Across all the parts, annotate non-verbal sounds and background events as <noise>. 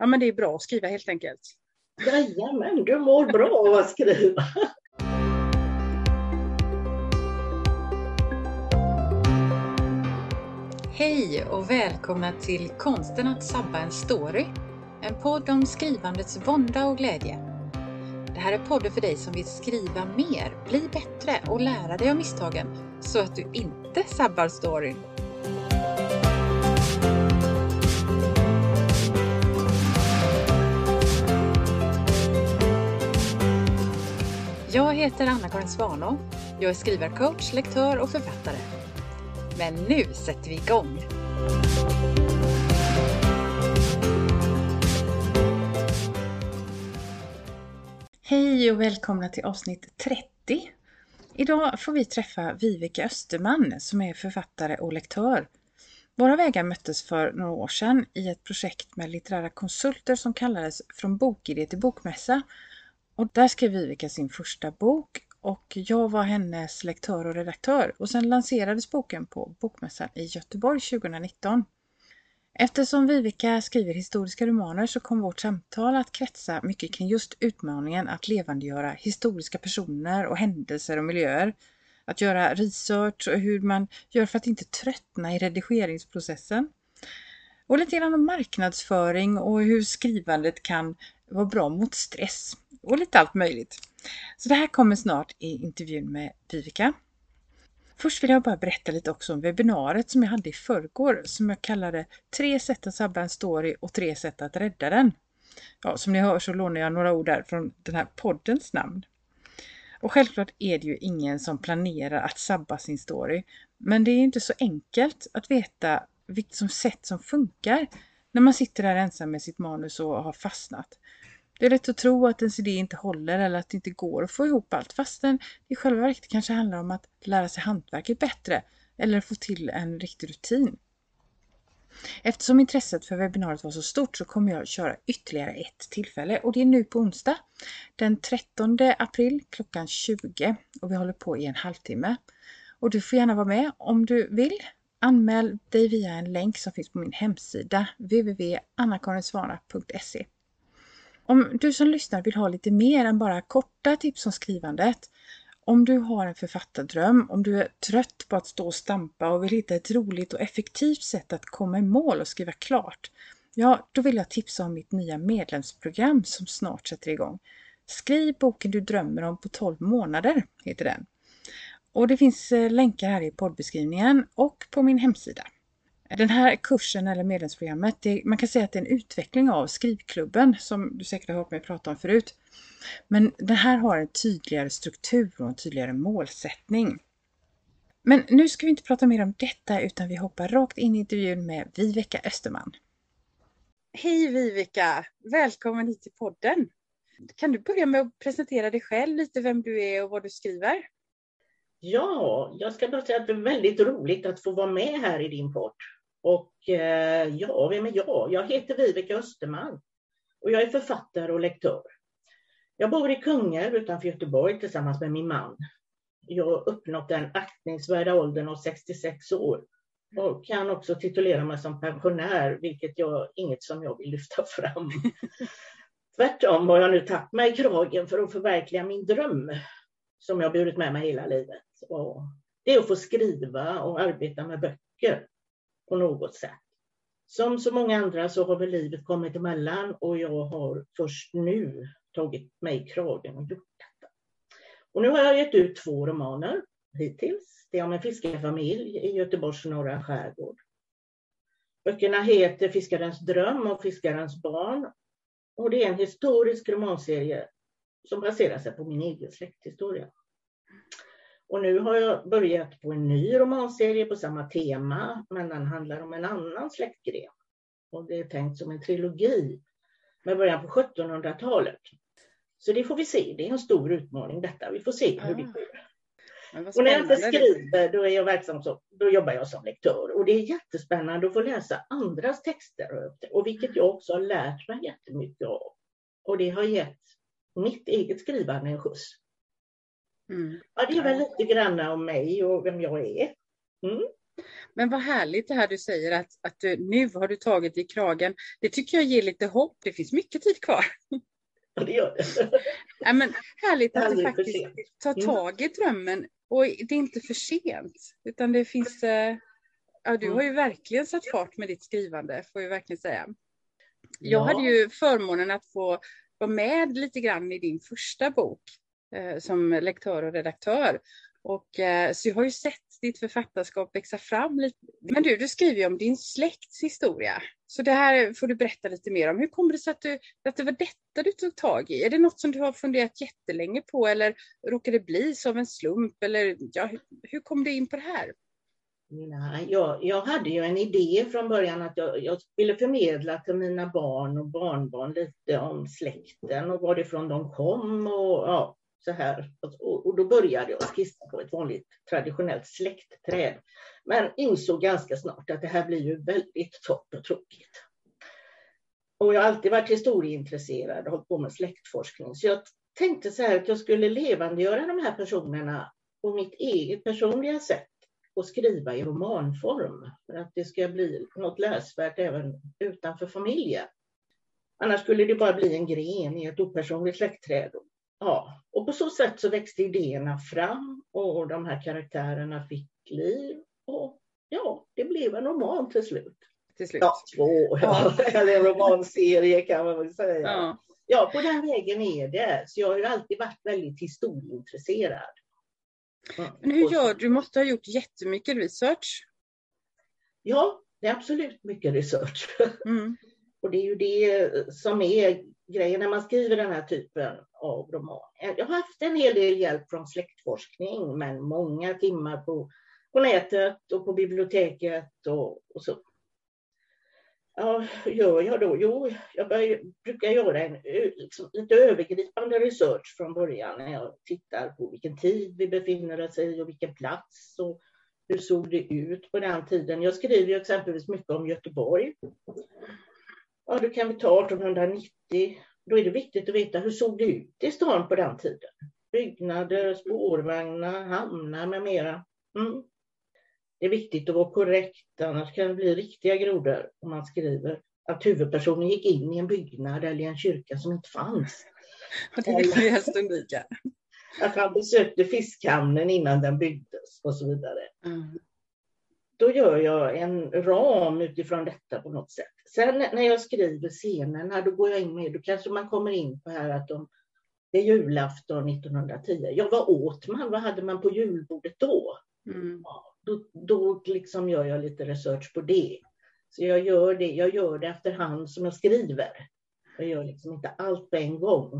ja, men det är bra att skriva helt enkelt. Jajamän, du mår bra av att skriva. Hej och välkomna till Konsten att sabba en story. En podd om skrivandets vånda och glädje. Det här är podden för dig som vill skriva mer, bli bättre och lära dig av misstagen så att du inte sabbar storyn. Jag heter Anna-Karin Svanå. Jag är skrivarcoach, lektör och författare. Men nu sätter vi igång! Hej och välkomna till avsnitt 30. Idag får vi träffa Viveka Österman som är författare och lektör. Våra vägar möttes för några år sedan i ett projekt med litterära konsulter som kallades Från bokidé till bokmässa. Och där skrev Viveka sin första bok och jag var hennes lektör och redaktör och sen lanserades boken på Bokmässan i Göteborg 2019. Eftersom Viveka skriver historiska romaner så kom vårt samtal att kretsa mycket kring just utmaningen att levandegöra historiska personer och händelser och miljöer. Att göra research och hur man gör för att inte tröttna i redigeringsprocessen. Och lite grann om marknadsföring och hur skrivandet kan vara bra mot stress. Och lite allt möjligt. Så det här kommer snart i intervjun med Viveka. Först vill jag bara berätta lite också om webbinariet som jag hade i förrgår som jag kallade Tre sätt att sabba en story och tre sätt att rädda den. Ja, som ni hör så lånar jag några ord där från den här poddens namn. Och självklart är det ju ingen som planerar att sabba sin story. Men det är inte så enkelt att veta vilket som sätt som funkar när man sitter där ensam med sitt manus och har fastnat. Det är lätt att tro att ens idé inte håller eller att det inte går att få ihop allt fastän det i själva verket kanske handlar om att lära sig hantverket bättre eller få till en riktig rutin. Eftersom intresset för webbinariet var så stort så kommer jag att köra ytterligare ett tillfälle och det är nu på onsdag den 13 april klockan 20 och vi håller på i en halvtimme. Och du får gärna vara med om du vill. Anmäl dig via en länk som finns på min hemsida www.annakarinsvana.se om du som lyssnar vill ha lite mer än bara korta tips om skrivandet, om du har en författardröm, om du är trött på att stå och stampa och vill hitta ett roligt och effektivt sätt att komma i mål och skriva klart, ja, då vill jag tipsa om mitt nya medlemsprogram som snart sätter igång. Skriv boken du drömmer om på 12 månader, heter den. Och det finns eh, länkar här i poddbeskrivningen och på min hemsida. Den här kursen eller medlemsprogrammet, det, man kan säga att det är en utveckling av skrivklubben som du säkert har hört mig prata om förut. Men den här har en tydligare struktur och en tydligare målsättning. Men nu ska vi inte prata mer om detta utan vi hoppar rakt in i intervjun med Viveka Österman. Hej Viveka! Välkommen hit till podden! Kan du börja med att presentera dig själv, lite vem du är och vad du skriver? Ja, jag ska bara säga att det är väldigt roligt att få vara med här i din podd. Och eh, ja, vem är jag? Jag heter Viveka Österman och jag är författare och lektör. Jag bor i Kungälv utanför Göteborg tillsammans med min man. Jag har uppnått den aktningsvärda åldern av 66 år och kan också titulera mig som pensionär, vilket jag inget som jag vill lyfta fram. <laughs> Tvärtom har jag nu tagit mig i kragen för att förverkliga min dröm som jag burit med mig hela livet. Och det är att få skriva och arbeta med böcker på något sätt. Som så många andra så har väl livet kommit emellan och jag har först nu tagit mig i kragen och gjort detta. Och nu har jag gett ut två romaner hittills. Det är om en fiskarfamilj i Göteborgs norra skärgård. Böckerna heter Fiskarens dröm och Fiskarens barn. Och det är en historisk romanserie som baserar sig på min egen släkthistoria. Och nu har jag börjat på en ny romanserie på samma tema, men den handlar om en annan släktgren. Och det är tänkt som en trilogi med början på 1700-talet. Så det får vi se. Det är en stor utmaning detta. Vi får se hur det ah. går. Och när jag inte skriver, då är jag verksam så, då jobbar jag som lektör. Och det är jättespännande att få läsa andras texter. Och vilket jag också har lärt mig jättemycket av. Och det har gett mitt eget skrivande en skjuts. Mm. Ja, det är väl lite grann om mig och vem jag är. Mm. Men vad härligt det här du säger att, att du, nu har du tagit i kragen. Det tycker jag ger lite hopp. Det finns mycket tid kvar. <laughs> Ja, det gör det. <laughs> Ja, men härligt att du faktiskt tar mm. tag i drömmen. Och det är inte för sent. Utan det finns... Eh, ja, du har ju verkligen satt fart med ditt skrivande, får jag verkligen säga. Jag ja. hade ju förmånen att få vara med lite grann i din första bok Eh, som lektör och redaktör. Och, eh, så jag har ju sett ditt författarskap växa fram lite. Men du, du skriver ju om din släkts historia. Så det här får du berätta lite mer om. Hur kommer det sig att, du, att det var detta du tog tag i? Är det något som du har funderat jättelänge på eller råkade det bli som en slump? Eller, ja, hur, hur kom du in på det här? Nej, jag, jag hade ju en idé från början att jag, jag ville förmedla till mina barn och barnbarn lite om släkten och varifrån de kom och ja, så här. Och, då började jag skissa på ett vanligt traditionellt släktträd. Men insåg ganska snart att det här blir ju väldigt torrt och tråkigt. Och jag har alltid varit historieintresserad och hållit på med släktforskning. Så jag tänkte så här att jag skulle levandegöra de här personerna på mitt eget personliga sätt och skriva i romanform för att det ska bli något läsvärt även utanför familjen. Annars skulle det bara bli en gren i ett opersonligt släktträd. Ja, och på så sätt så växte idéerna fram och de här karaktärerna fick liv. Och ja, det blev en roman till slut. Till slut. Ja, två, ja. <laughs> eller en romanserie kan man väl säga. Ja. ja, på den vägen är det. Så jag har ju alltid varit väldigt historieintresserad. Men hur gör du? Du måste ha gjort jättemycket research. Ja, det är absolut mycket research. Mm. <laughs> Och det är ju det som är grejen när man skriver den här typen av roman. Jag har haft en hel del hjälp från släktforskning, men många timmar på, på nätet och på biblioteket och, och så. Ja, gör jag då? Jo, jag börjar, brukar göra en liksom, lite övergripande research från början när jag tittar på vilken tid vi befinner oss i och vilken plats och hur såg det ut på den tiden. Jag skriver ju exempelvis mycket om Göteborg. Ja, då kan vi ta 1890. Då är det viktigt att veta hur såg det ut i stan på den tiden. Byggnader, spårvagnar, hamnar med mera. Mm. Det är viktigt att vara korrekt, annars kan det bli riktiga grodor om man skriver att huvudpersonen gick in i en byggnad eller i en kyrka som inte fanns. <laughs> Det vill vi helst undvika. Att han besökte fiskhamnen innan den byggdes och så vidare. Mm. Då gör jag en ram utifrån detta på något sätt. Sen när jag skriver scenerna, då går jag in med, då kanske man kommer in på här att de, det är julafton 1910. Ja, vad åt man? Vad hade man på julbordet då? Mm. Ja, då, då liksom gör jag lite research på det. Så jag gör det, jag gör det efterhand som jag skriver. Jag gör liksom inte allt på en gång.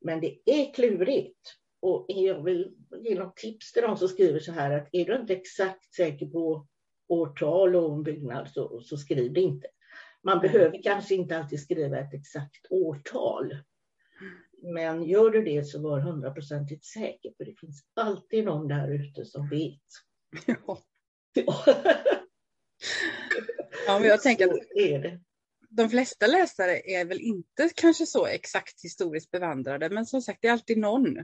Men det är klurigt. Och jag vill ge något tips till de som skriver så här att är du inte exakt säker på årtal och ombyggnad så, så skriv det inte. Man behöver kanske inte alltid skriva ett exakt årtal. Men gör du det så var hundraprocentigt säker, för det finns alltid någon där ute som vet. <laughs> Ja. <laughs> ja, men jag tänker att de flesta läsare är väl inte kanske så exakt historiskt bevandrade, men som sagt, det är alltid någon.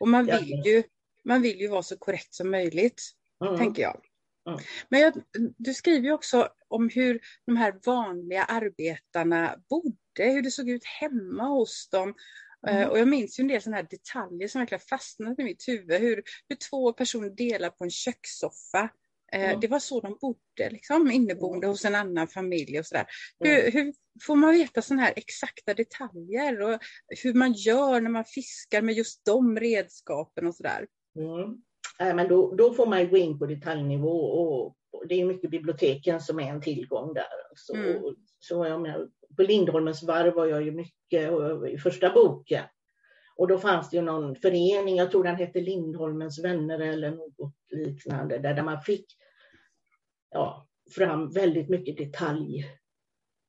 Och man vill ju, man vill ju vara så korrekt som möjligt, mm. tänker jag. Mm. Men jag, du skriver ju också om hur de här vanliga arbetarna bodde, hur det såg ut hemma hos dem. Eh, mm. Och jag minns ju en del sådana här detaljer som verkligen fastnat i mitt huvud. Hur, hur två personer delar på en kökssoffa. Mm. Det var så de bodde, liksom, inneboende hos en annan familj och sådär. Hur, hur, får man veta sådana här exakta detaljer och hur man gör när man fiskar med just de redskapen och sådär? Mm. Äh, men då, då får man gå in på detaljnivå och det är mycket biblioteken som är en tillgång där. Så, mm. så jag menar, på Lindholmens varv var jag ju mycket i första boken. Och då fanns det ju någon förening, jag tror den hette Lindholmens vänner eller något liknande, där man fick ja, fram väldigt mycket detalj,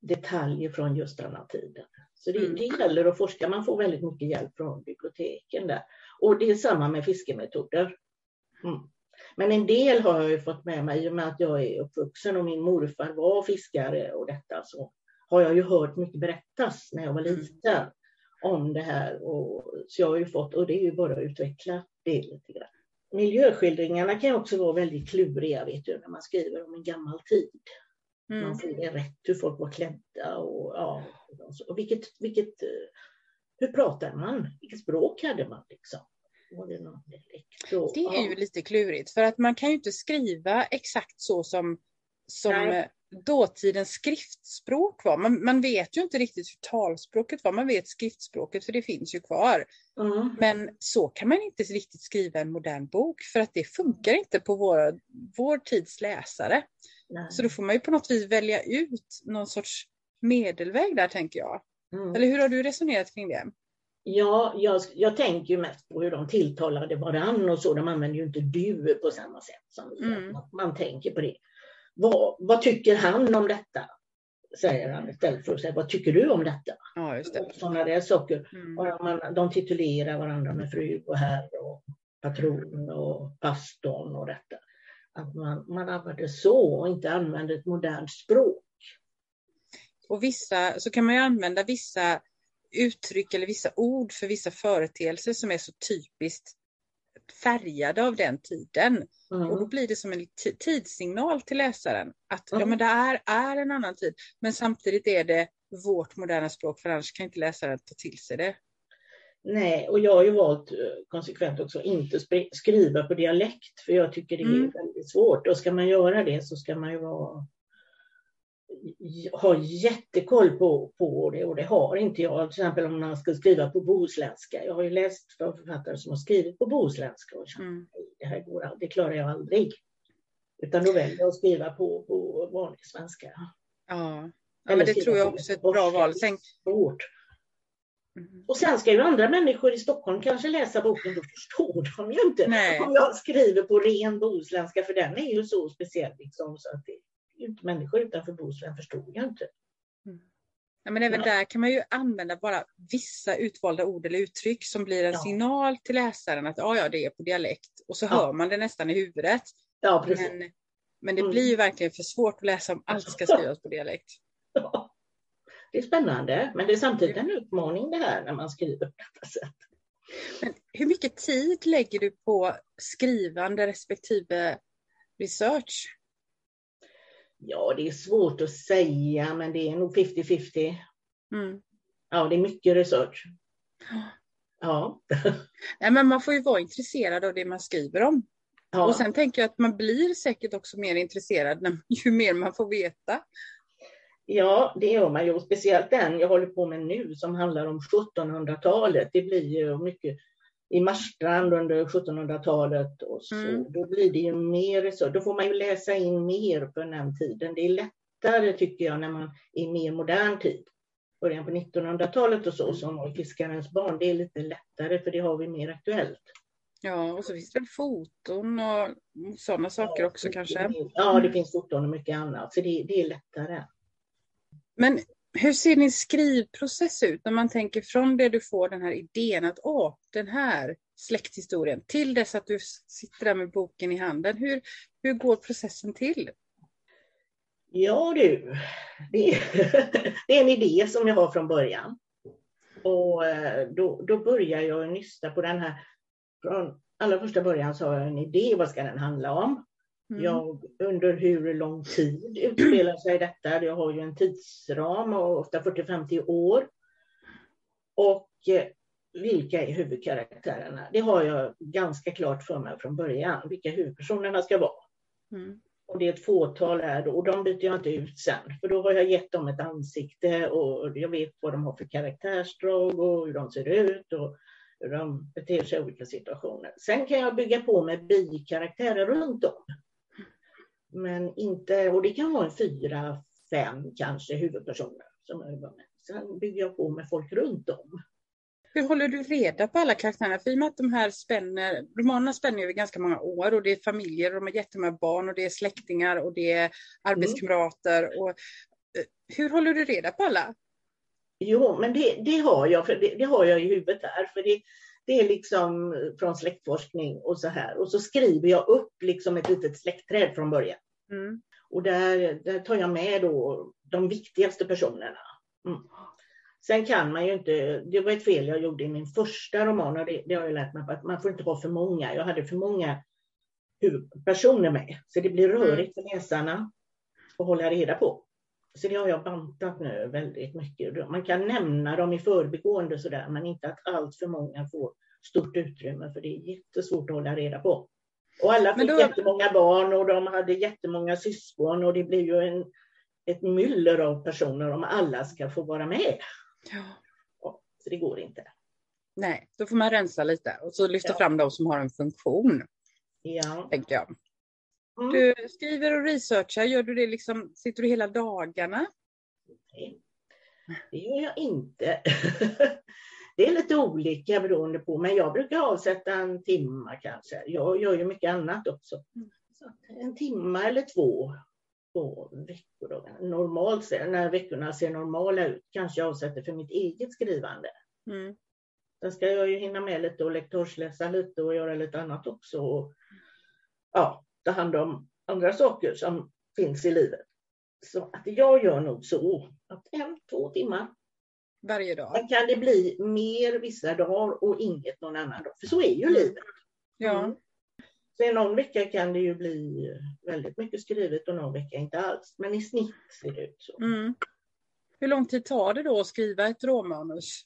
detaljer från just denna tiden. Så det, mm. det gäller att forska, man får väldigt mycket hjälp från biblioteken där. Och det är samma med fiskemetoder. Mm. Men en del har jag ju fått med mig i och med att jag är uppvuxen och min morfar var fiskare och detta så har jag ju hört mycket berättas när jag var mm. liten om det här. Och, så jag har ju fått, och det är ju bara att utveckla det lite grann. Miljöskildringarna kan också vara väldigt kluriga vet du, när man skriver om en gammal tid. Mm. Man får det rätt hur folk var klädda och, ja, och vilket, vilket, eh, hur pratar man? Vilket språk hade man liksom? det, det är ju lite klurigt för att man kan ju inte skriva exakt så som, som dåtidens skriftspråk var. Man, man, vet ju inte riktigt hur talspråket var, man vet skriftspråket för det finns ju kvar. Mm. Men så kan man inte riktigt skriva en modern bok för att det funkar inte på våra, vår tids läsare. Nej. Så då får man ju på något vis välja ut någon sorts medelväg där tänker jag. Mm. Eller hur har du resonerat kring det? Ja, jag, jag tänker ju mest på hur de tilltalade varann och så. De använder ju inte du på samma sätt som mm. man, man tänker på det. Vad, vad, tycker han om detta? Säger han istället för att säga vad tycker du om detta? Ja, just det. Sådana där saker. Mm. Och man, de titulerar varandra med fru och herr och patron och pastorn och detta. Att man, man använder så och inte använder ett modernt språk. Och vissa, så kan man ju använda vissa uttryck eller vissa ord för vissa företeelser som är så typiskt färgade av den tiden. Mm. Och då blir det som en tidssignal till läsaren att mm. ja, men det är, är en annan tid. Men samtidigt är det vårt moderna språk för annars kan inte läsaren ta till sig det. Nej, och jag har ju valt eh, konsekvent också att inte skriva på dialekt för jag tycker det är mm. väldigt svårt. Och ska man göra det så ska man ju vara har jättekoll på, på det och det har inte jag. Till exempel om man ska skriva på bohuslänska. Jag har ju läst för författare som har skrivit på bohuslänska och känt, mm. det här går, det klarar jag aldrig. Utan då väljer jag att skriva på, på vanlig svenska. Ja, ja men det tror jag också är ett bra val. Tänk... Svårt. Mm. Och sen ska ju andra människor i Stockholm kanske läsa boken, då förstår <laughs> de ju inte Nej. om jag skriver på ren bohuslänska, för den är ju så speciell. Liksom, så att det, människor utanför Bohuslän förstod jag inte. Mm. Ja, men även ja. där kan man ju använda bara vissa utvalda ord eller uttryck som blir en ja. signal till läsaren att ja, ja, det är på dialekt. Och så ja. hör man det nästan i huvudet. Ja, precis. Men, men det mm. blir ju verkligen för svårt att läsa om allt ska skrivas på dialekt. <laughs> Ja. Det är spännande, men det är samtidigt en utmaning det här när man skriver på detta sätt. Men hur mycket tid lägger du på skrivande respektive research? Ja, det är svårt att säga, men det är nog 50-50. Mm. Ja, det är mycket research. <gasps> Ja. <laughs> ja. men man får ju vara intresserad av det man skriver om. Ja. Och sen tänker jag att man blir säkert också mer intresserad när, <laughs> ju mer man får veta. Ja, det gör man ju. Speciellt den jag håller på med nu som handlar om 1700-talet. Det blir ju mycket i Marstrand under 1700-talet. Och så. Mm. Då blir det ju mer så. Då får man ju läsa in mer på den tiden. Det är lättare tycker jag när man är i mer modern tid. Början på 1900-talet och så, mm. som Fiskarens barn. Det är lite lättare för det har vi mer aktuellt. Ja, och så finns det väl foton och sådana saker ja, också kanske? Ja, det finns foton och mycket annat, så det, det är lättare. Men hur ser din skrivprocess ut när man tänker från det du får den här idén att åh, den här släkthistorien till dess att du sitter där med boken i handen. Hur, hur går processen till? Ja du, det är, <laughs> det är en idé som jag har från början. Och eh, då, då börjar jag nysta på den här. Från allra första början så har jag en idé, vad ska den handla om? Mm. Jag, under hur lång tid utspelar sig detta? Jag har ju en tidsram och ofta 40-50 år. Och eh, vilka är huvudkaraktärerna? Det har jag ganska klart för mig från början, vilka huvudpersonerna ska vara. Mm. Och det är ett fåtal här och de byter jag inte ut sen, för då har jag gett dem ett ansikte och jag vet vad de har för karaktärsdrag och hur de ser ut och hur de beter sig i olika situationer. Sen kan jag bygga på med bikaraktärer runt om. Men inte, och det kan vara en fyra, fem kanske huvudpersoner som jag jobbar med. Sen bygger jag på med folk runt om. Hur håller du reda på alla karaktärerna? För i och med att de här spänner, romanerna spänner över ganska många år och det är familjer och de har jättemånga barn och det är släktingar och det är arbetskamrater. Mm. Och, eh, hur håller du reda på alla? Jo, men det, det har jag, för det, det, har jag i huvudet där. För det, det är liksom från släktforskning och så här. Och så skriver jag upp liksom ett litet släktträd från början. Mm. Och där, där tar jag med då de viktigaste personerna. Mm. Sen kan man ju inte, det var ett fel jag gjorde i min första roman och det, det har jag lärt mig att man får inte ha för många. Jag hade för många huvudpersoner med, så det blir rörigt för läsarna att hålla reda på. Så det har jag bantat nu väldigt mycket. Man kan nämna dem i förbigående sådär, men inte att allt för många får stort utrymme, för det är jättesvårt att hålla reda på. Och alla fick då... jättemånga barn och de hade jättemånga syskon och det blir ju en, ett myller av personer om alla ska få vara med. Ja. Så det går inte. Nej, då får man rensa lite och så lyfta ja. fram de som har en funktion. Ja. Tänker jag. Mm. Du skriver och researchar, gör du det liksom, sitter du hela dagarna? Nej, det gör jag inte. <laughs> det är lite olika beroende på, men jag brukar avsätta en timme kanske. Jag gör ju mycket annat också. Mm. en timme eller två på veckodagarna. Normalt, när veckorna ser normala ut, kanske jag avsätter för mitt eget skrivande. Mm. Sen ska jag ju hinna med lite och lektorsläsa lite och göra lite annat också. Och, ja, ta hand om andra saker som finns i livet. Så att jag gör nog så att en, två timmar. Varje dag? Sen kan det bli mer vissa dagar och inget någon annan dag. För så är ju mm. livet. Ja. Mm. Så någon vecka kan det ju bli väldigt mycket skrivet och någon vecka inte alls. Men i snitt ser det ut så. Mm. Hur lång tid tar det då att skriva ett råmanus?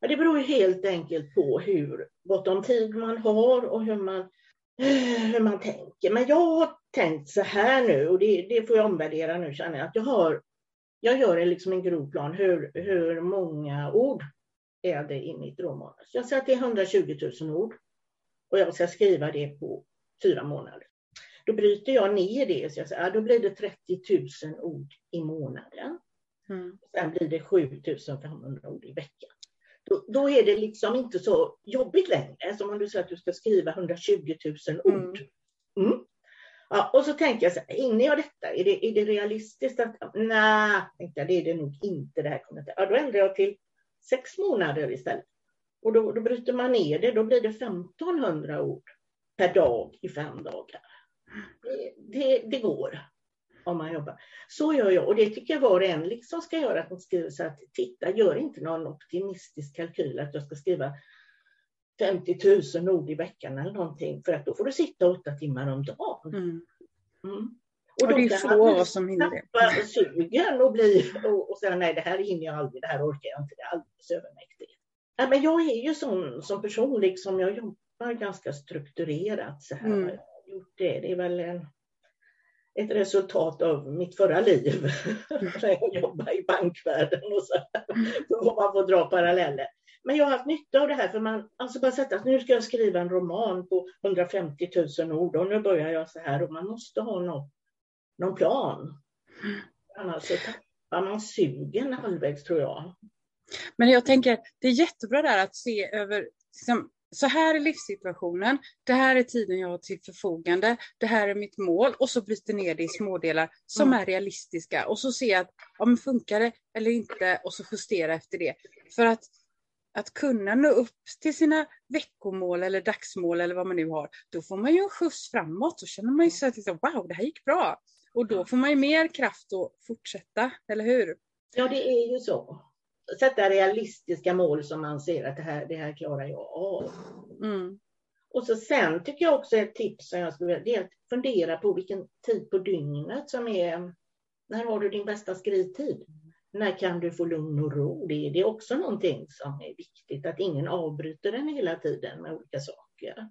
Ja, det beror helt enkelt på hur gott om tid man har och hur man hur man tänker. Men jag har tänkt så här nu och det, det får jag omvärdera nu känner jag. Att jag, har, jag gör liksom en grov plan. Hur, hur många ord är det i mitt romanus? Jag säger att det är 120 000 ord. Och jag ska skriva det på fyra månader. Då bryter jag ner det. Så jag säger, ja, då blir det 30 000 ord i månaden. Mm. Sen blir det 7 500 ord i veckan då, då, är det liksom inte så jobbigt längre som om du säger att du ska skriva 120 000 ord. Mm. Mm. Ja, och så tänker jag så här, hinner jag detta? Är det, är det realistiskt? att Nej, det är det nog inte. Det här kommer inte. Ja, då ändrar jag till sex månader istället. Och då, då bryter man ner det, då blir det 1500 ord per dag i fem dagar. Det, det, det går om man jobbar. Så gör jag och det tycker jag var och en liksom ska göra. Att man skriver så att titta, gör inte någon optimistisk kalkyl att jag ska skriva 50 000 ord i veckan eller någonting. För att då får du sitta åtta timmar om dagen. Mm. Mm. Och, och det är få som hinner det. sugen och, bli, och, och säga nej, det här hinner jag aldrig, det här orkar jag inte, det är alldeles övermäktigt. Ja, men jag är ju sån som person, liksom, jag jobbar ganska strukturerat så här. Mm. Jag har gjort det. det är väl en ett resultat av mitt förra liv. <laughs> när jag jobbade i bankvärlden och så. Får man få dra paralleller. Men jag har haft nytta av det här för man, alltså bara sätta att nu ska jag skriva en roman på 150 000 ord och nu börjar jag så här och man måste ha någon, någon plan. Annars så tappar man sugen halvvägs tror jag. Men jag tänker, det är jättebra där att se över liksom, så här är livssituationen, det här är tiden jag har till förfogande, det här är mitt mål och så bryter ner det i smådelar som mm. är realistiska och så ser jag att ja, funkar det eller inte och så justera efter det. För att, att kunna nå upp till sina veckomål eller dagsmål eller vad man nu har, då får man ju en skjuts framåt. Då känner man ju så att liksom, wow, det här gick bra. Och då får man ju mer kraft att fortsätta, eller hur? Ja, det är ju så sätta realistiska mål som man ser att det här, det här klarar jag av. Mm. Och så sen tycker jag också ett tips som jag skulle vilja, det är att fundera på vilken tid på dygnet som är, när har du din bästa skrivtid? När kan du få lugn och ro? Det, det är också någonting som är viktigt, att ingen avbryter den hela tiden med olika saker.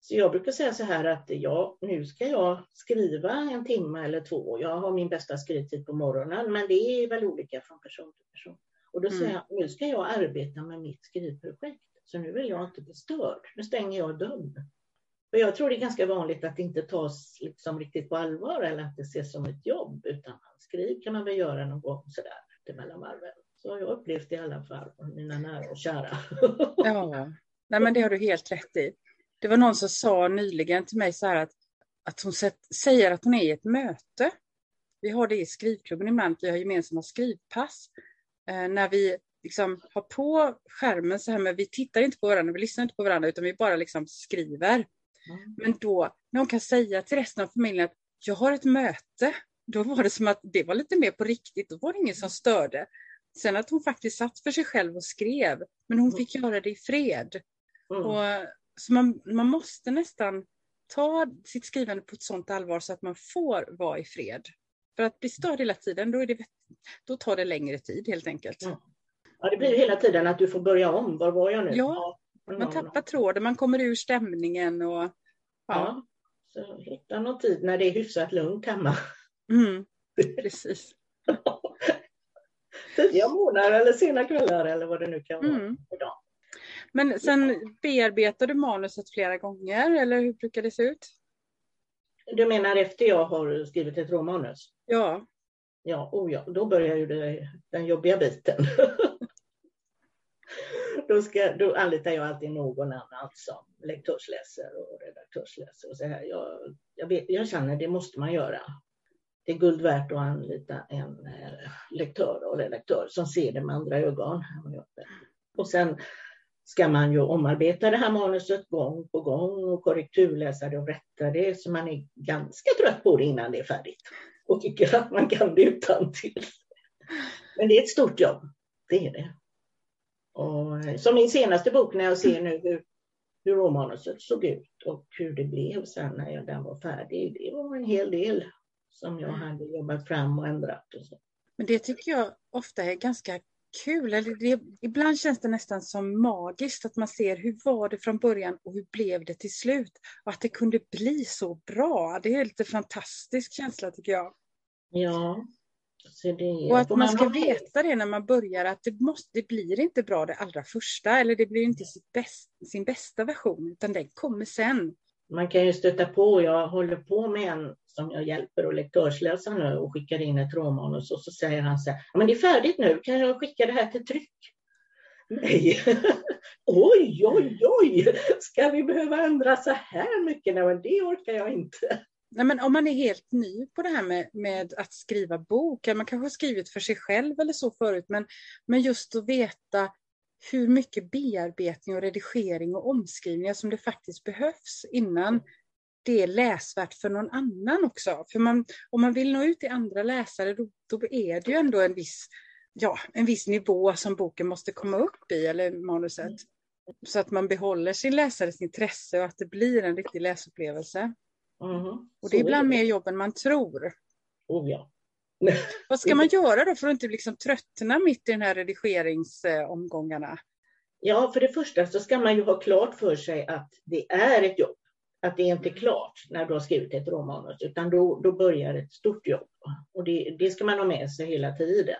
Så jag brukar säga så här att ja, nu ska jag skriva en timme eller två. Jag har min bästa skrivtid på morgonen, men det är väl olika från person till person. Och då säger mm. jag, nu ska jag arbeta med mitt skrivprojekt, så nu vill jag inte bli störd. Nu stänger jag dörren. För jag tror det är ganska vanligt att det inte tas liksom riktigt på allvar eller att det ses som ett jobb, utan skriv kan man väl göra någon gång sådär till mellanvarven. Så har jag upplevt det i alla fall, mina nära och kära. ja, Nej, men det har du helt rätt i. Det var någon som sa nyligen till mig så här att, att hon säger att hon är i ett möte. Vi har det i skrivklubben ibland, vi har gemensamma skrivpass när vi liksom har på skärmen så här, men vi tittar inte på varandra, vi lyssnar inte på varandra, utan vi bara liksom skriver. Mm. Men då, när hon kan säga till resten av familjen att jag har ett möte, då var det som att det var lite mer på riktigt, då var det ingen som störde. Sen att hon faktiskt satt för sig själv och skrev, men hon fick göra det i fred. Mm. Och, så man, man måste nästan ta sitt skrivande på ett sånt allvar så att man får vara i fred. För att bli störd hela tiden, då, är det, då tar det längre tid helt enkelt. Mm. Ja, det blir hela tiden att du får börja om. Var var jag nu? Ja, man tappar tråden, man kommer ur stämningen och ja. ja. Så hitta någon tid när det är hyfsat lugnt hemma. Mm, <laughs> precis. Tidiga månader eller sena kvällar eller vad det nu kan vara. Mm. Men sen bearbetar du manuset flera gånger eller hur brukar det se ut? Du menar efter jag har skrivit ett råmanus? Ja. Ja, oh ja, då börjar ju det, den jobbiga biten. <laughs> då, ska, då anlitar jag alltid någon annan som lektörsläser och redaktörsläser. Och så här. Jag, jag, vet, jag känner det måste man göra. Det är guld värt att anlita en eh, lektör och redaktör som ser det med andra ögon. Och sen ska man ju omarbeta det här manuset gång på gång och korrekturläsa det och rätta det så man är ganska trött på det innan det är färdigt och tycker att man kan det utan till. Men det är ett stort jobb, det är det. Och som min senaste bok när jag ser nu hur, hur råmanuset såg ut och hur det blev sen när jag, den var färdig. Det var en hel del som jag hade jobbat fram och ändrat. Och så. Men det tycker jag ofta är ganska kul. Eller det, ibland känns det nästan som magiskt att man ser hur var det från början och hur blev det till slut. Och att det kunde bli så bra. Det är en lite fantastisk känsla tycker jag. Ja. Det, och att man ska veta det när man börjar att det, måste, det blir inte bra det allra första eller det blir inte bäst, sin bästa version utan den kommer sen. Man kan ju stöta på, jag håller på med en som jag hjälper och lektörsläsa nu och skickar in ett råmanus och så säger han så här, men det är färdigt nu, kan jag skicka det här till tryck? Nej, <laughs> oj, oj, oj, ska vi behöva ändra så här mycket? Nej, men det orkar jag inte. Nej, men om man är helt ny på det här med, med att skriva bok, man kanske har skrivit för sig själv eller så förut, men, men just att veta hur mycket bearbetning och redigering och omskrivningar som det faktiskt behövs innan det är läsvärt för någon annan också. För man, om man vill nå ut till andra läsare då, då är det ju ändå en viss, ja, en viss nivå som boken måste komma upp i, eller manuset. Mm. Så att man behåller sin läsares intresse och att det blir en riktig läsupplevelse. Mm. Och det är ibland mer jobb än man tror. Oh, ja. <laughs> Vad ska man göra då för att inte liksom tröttna mitt i den här redigeringsomgångarna? Ja, för det första så ska man ju ha klart för sig att det är ett jobb att det är inte klart när du har skrivit ett romanus, utan då, då börjar ett stort jobb. Och det, det ska man ha med sig hela tiden,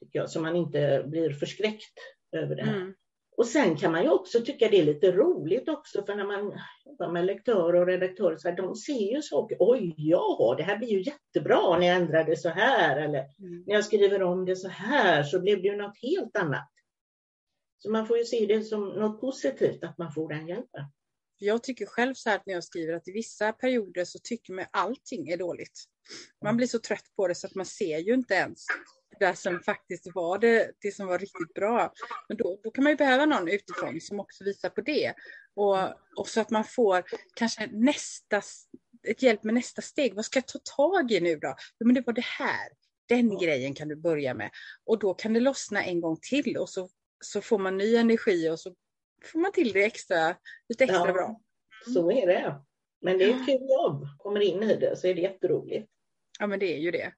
tycker jag, så man inte blir förskräckt över det här. Mm. Och sen kan man ju också tycka det är lite roligt också, för när man jobbar med lektörer och redaktörer, så här, de ser ju saker. Oj, ja, det här blir ju jättebra när jag ändrar det så här, eller mm. när jag skriver om det så här, så blev det ju något helt annat. Så man får ju se det som något positivt att man får den hjälpen. Jag tycker själv så här när jag skriver att i vissa perioder så tycker man allting är dåligt. Man blir så trött på det så att man ser ju inte ens det som faktiskt var det, det som var riktigt bra. Men då, då kan man ju behöva någon utifrån som också visar på det. Och, och så att man får kanske nästa, ett hjälp med nästa steg. Vad ska jag ta tag i nu då? Jo, men det var det här. Den grejen kan du börja med. Och då kan det lossna en gång till och så, så får man ny energi och så får man till det extra, lite extra ja, bra. Så är det. Men det är ett kul jobb. Kommer in i det så är det jätteroligt. Ja, men det är ju det.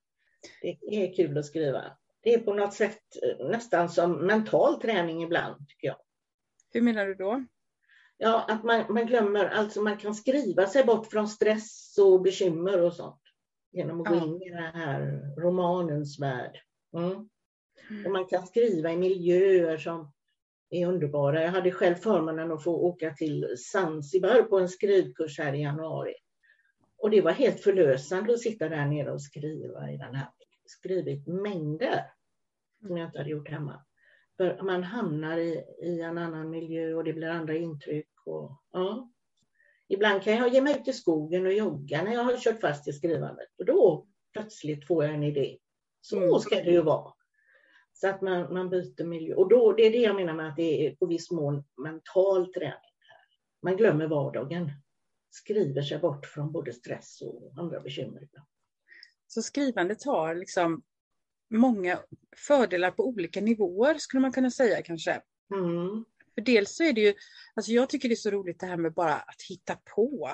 Det är kul att skriva. Det är på något sätt eh, nästan som mental träning ibland, tycker jag. Hur menar du då? Ja, att man, man glömmer, alltså man kan skriva sig bort från stress och bekymmer och sånt genom att ja. gå in i den här romanens värld. Mm. Mm. Och man kan skriva i miljöer som är underbara. Jag hade själv förmånen att få åka till Zanzibar på en skrivkurs här i januari. Och det var helt förlösande att sitta där nere och skriva i den här. Skrivit mängder som jag inte hade gjort hemma. För man hamnar i, i en annan miljö och det blir andra intryck. Och, ja. Ibland kan jag ge mig ut i skogen och jogga när jag har kört fast i skrivandet. Och då plötsligt får jag en idé. Så mm. ska det ju vara. Så att man, man byter miljö. Och då, det är det jag menar med att det är på viss mån mental träning. Man glömmer vardagen. Skriver sig bort från både stress och andra bekymmer. Så skrivandet har liksom många fördelar på olika nivåer skulle man kunna säga kanske. Mm. För dels så är det ju, alltså jag tycker det är så roligt det här med bara att hitta på.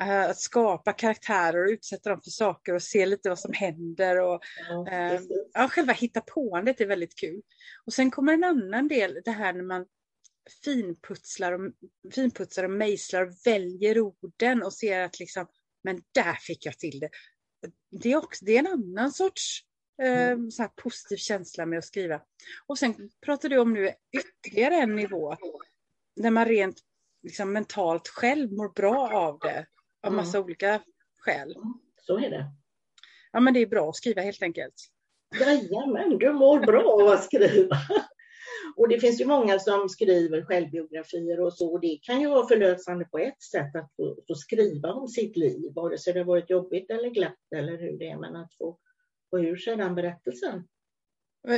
Eh, Att skapa karaktärer och utsätta dem för saker och se lite vad som händer. Och, Ja, Eh, ja, själva hittapåandet är väldigt kul. Och sen kommer en annan del, det här när man finputslar och, finputsar och mejslar och väljer orden och ser att liksom, men där fick jag till det. Det är, också, det är en annan sorts eh, så här positiv känsla med att skriva. Och sen pratar du om nu ytterligare en nivå där man rent liksom, mentalt själv mår bra av det av Mm. massa olika skäl. Så är det. Ja, men det är bra att skriva helt enkelt. Jajamän, du mår bra av att skriva. Och det finns ju många som skriver självbiografier och så. Och det kan ju vara förlösande på ett sätt att få, få skriva om sitt liv, vare sig det har varit jobbigt eller glatt eller hur det är, men att få, få ur sig den berättelsen.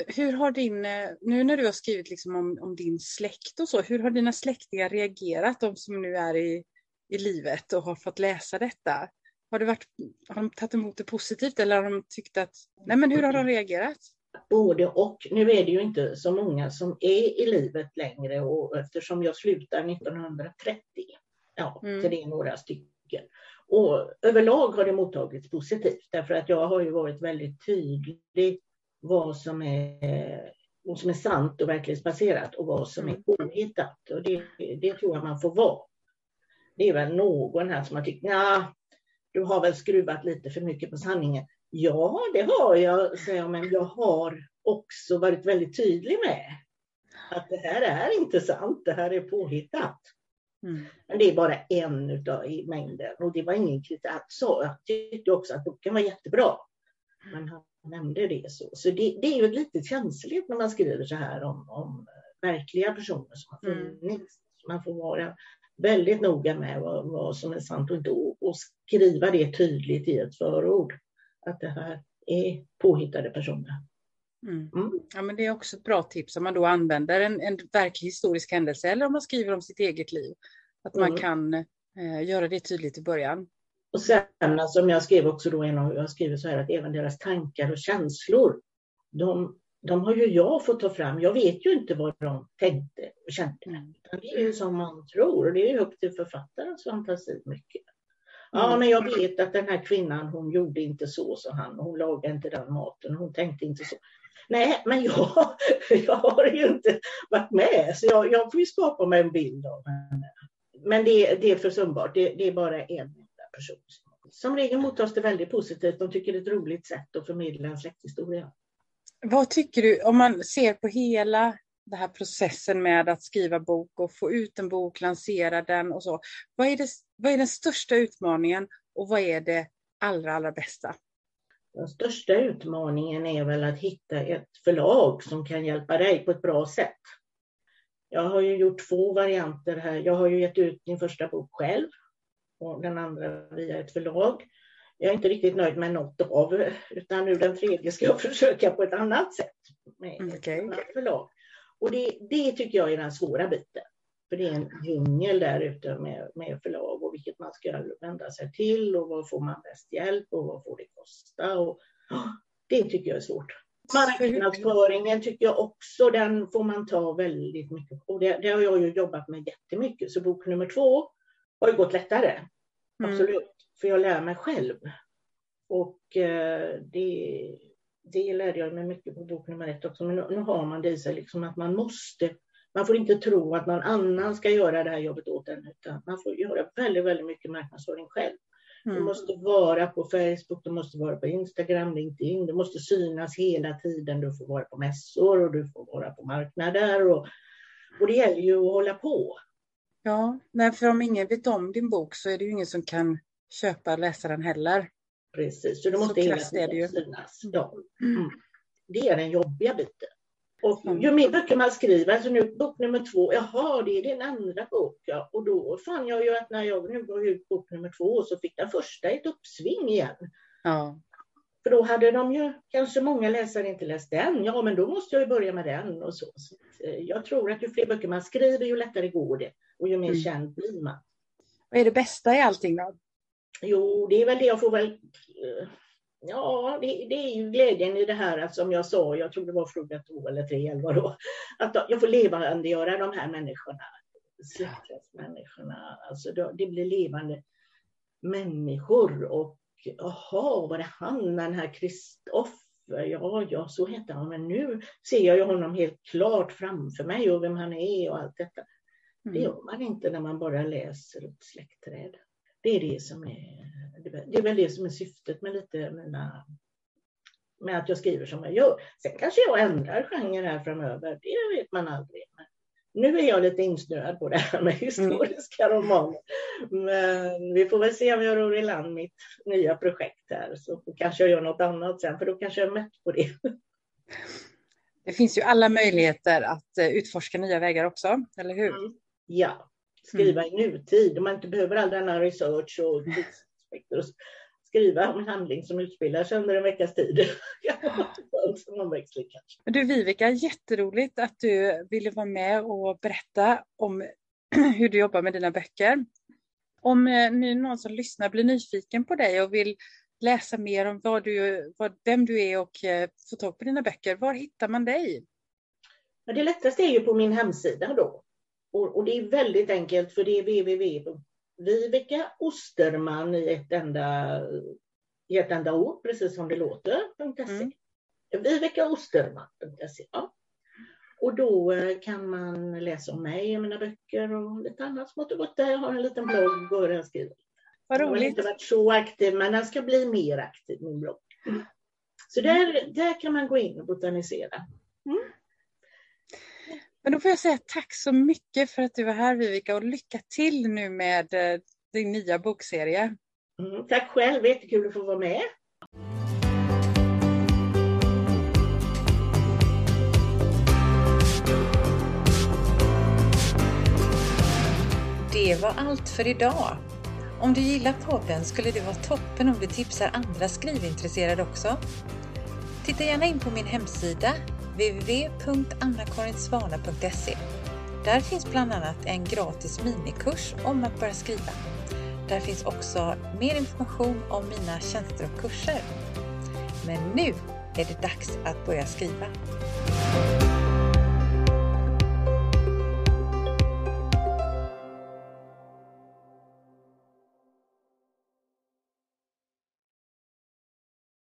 Hur har din, eh, nu när du har skrivit liksom om, om din släkt och så, hur har dina släktingar reagerat, de som nu är i, i livet och har fått läsa detta? Har, det varit, har de tagit emot det positivt eller har de tyckt att, nej men hur har de reagerat? Både och. Nu är det ju inte så många som är i livet längre och eftersom jag slutar 1930, ja, Mm. så det är några stycken. Och överlag har det mottagits positivt därför att jag har ju varit väldigt tydlig vad som är, vad som är sant och verklighetsbaserat och vad som är Mm. påhittat. Och det, det tror jag man får vara. Det är väl någon här som har tyckt, ja, du har väl skruvat lite för mycket på sanningen. Ja, det har jag, säger jag, men jag har också varit väldigt tydlig med att det här är inte sant, det här är påhittat. Mm. Men det är bara en utav i mängden och det var ingen kritik. Så jag tyckte också att boken var jättebra. Men han nämnde det så. Så det, det är ju lite känsligt när man skriver så här om, om verkliga personer som har Mm. funnits. Man får vara väldigt noga med vad, vad som är sant och inte och, och skriva det tydligt i ett förord. Att det här är påhittade personer. Mm. Mm. Ja, men det är också ett bra tips om man då använder en, en verklig historisk händelse eller om man skriver om sitt eget liv. Att man Mm. kan eh, göra det tydligt i början. Och sen som jag skrev också då, jag skriver så här att även deras tankar och känslor, de, de har ju jag fått ta fram. Jag vet ju inte vad de tänkte och kände. Mm. Det är ju som man tror och det är ju upp till författarens fantasi mycket. Ja, Mm. men jag vet att den här kvinnan, hon gjorde inte så, så han. Hon lagade inte den maten, hon tänkte inte så. Nej, men jag, <laughs> jag har ju inte varit med, så jag, jag får ju skapa mig en bild av henne. Men det, det är försumbart, det, det är bara en enda person. Som regel mottas det väldigt positivt, de tycker det är ett roligt sätt att förmedla en släkthistoria. Vad tycker du, om man ser på hela den här processen med att skriva bok och få ut en bok, lansera den och så. Vad är, det, vad är den största utmaningen och vad är det allra, allra bästa? Den största utmaningen är väl att hitta ett förlag som kan hjälpa dig på ett bra sätt. Jag har ju gjort två varianter här. Jag har ju gett ut min första bok själv och den andra via ett förlag. Jag är inte riktigt nöjd med något av, utan nu den tredje ska jag försöka på ett annat sätt med ett Okej. annat förlag. Och det, det tycker jag är den svåra biten. För det är en djungel där ute med, med förlag och vilket man ska vända sig till och vad får man bäst hjälp och vad får det kosta. Och, det tycker jag är svårt. Marknadsföringen tycker jag också, den får man ta väldigt mycket på. Det, det har jag ju jobbat med jättemycket, så bok nummer två har ju gått lättare. Mm. Absolut, för jag lär mig själv. Och eh, det, det lärde jag mig mycket på bok nummer ett också. Men nu, nu har man det i sig liksom att man måste, man får inte tro att någon annan ska göra det här jobbet åt en, utan man får göra väldigt, väldigt mycket marknadsföring själv. Du Mm. måste vara på Facebook, du måste vara på Instagram, LinkedIn, du måste synas hela tiden, du får vara på mässor och du får vara på marknader. Och, och det gäller ju att hålla på. Ja, nej, för om ingen vet om din bok så är det ju ingen som kan köpa och läsa den heller. Precis, så Så måste hela tiden synas. Ja. Mm. Det är den jobbiga biten. Och Mm. ju mer böcker man skriver, alltså nu bok nummer två, jaha, det är din andra bok. Ja. Och då fann jag ju att när jag nu gav ut bok nummer två så fick den första ett uppsving igen. Ja, För då hade de ju kanske många läsare inte läst den. Ja, men då måste jag ju börja med den och så. så eh, jag tror att ju fler böcker man skriver, ju lättare går det och ju mer Mm. känd blir man. vad är det bästa i allting då? Jo, det är väl det jag får väl... eh, Ja, det, det, är ju glädjen i det här att som jag sa, jag tror det var fråga två eller tre eller vad då, att jag får levandegöra de här människorna, släktträdsmänniskorna. Alltså det blir levande människor och jaha, var det han den här Kristoffer? Ja, ja, så hette han, men nu ser jag ju honom helt klart framför mig och vem han är och allt detta. Mm. Det gör man inte när man bara läser ett släktträd. Det är det som är, det är väl det som är syftet med lite mina, med att jag skriver som jag gör. Sen kanske jag ändrar genre här framöver, det vet man aldrig. Men nu är jag lite insnöad på det här med historiska mm. romaner. Men vi får väl se om jag ror i land mitt nya projekt här, så kanske jag gör något annat sen, för då kanske jag är mätt på det. Det finns ju alla möjligheter att eh, utforska nya vägar också, eller hur? Mm. Ja, skriva mm. i nutid. Man inte behöver all denna research och skriva om en handling som utspelar sig under en veckas tid. <laughs> du Vivica, jätteroligt att du ville vara med och berätta om <clears throat> hur du jobbar med dina böcker. Om eh, nu någon som lyssnar blir nyfiken på dig och vill läsa mer om vad du, vad, vem du är och eh, få tag på dina böcker, var hittar man dig? Ja, det lättaste är ju på min hemsida då. Och, och, det är väldigt enkelt för det är www.viveka Osterman i ett enda, i ett enda ord, precis som det låter, mm. Vivekaosterman.se. Ja. Och då eh, kan man läsa om mig och mina böcker och lite annat smått och gott där. Jag har en liten blogg och jag skriver. Vad roligt. Jag har inte varit så aktiv, men den ska bli mer aktiv, min blogg. Så där, där kan man gå in och botanisera. Mm. Men då får jag säga tack så mycket för att du var här Vivica och lycka till nu med eh, din nya bokserie. Mm, tack själv, jättekul att få vara med. Det var allt för idag. Om du gillar podden skulle det vara toppen om du tipsar andra skrivintresserade också. Titta gärna in på min hemsida www.annakarinsvana.se. Där finns bland annat en gratis minikurs om att börja skriva. Där finns också mer information om mina tjänster och kurser. Men nu är det dags att börja skriva.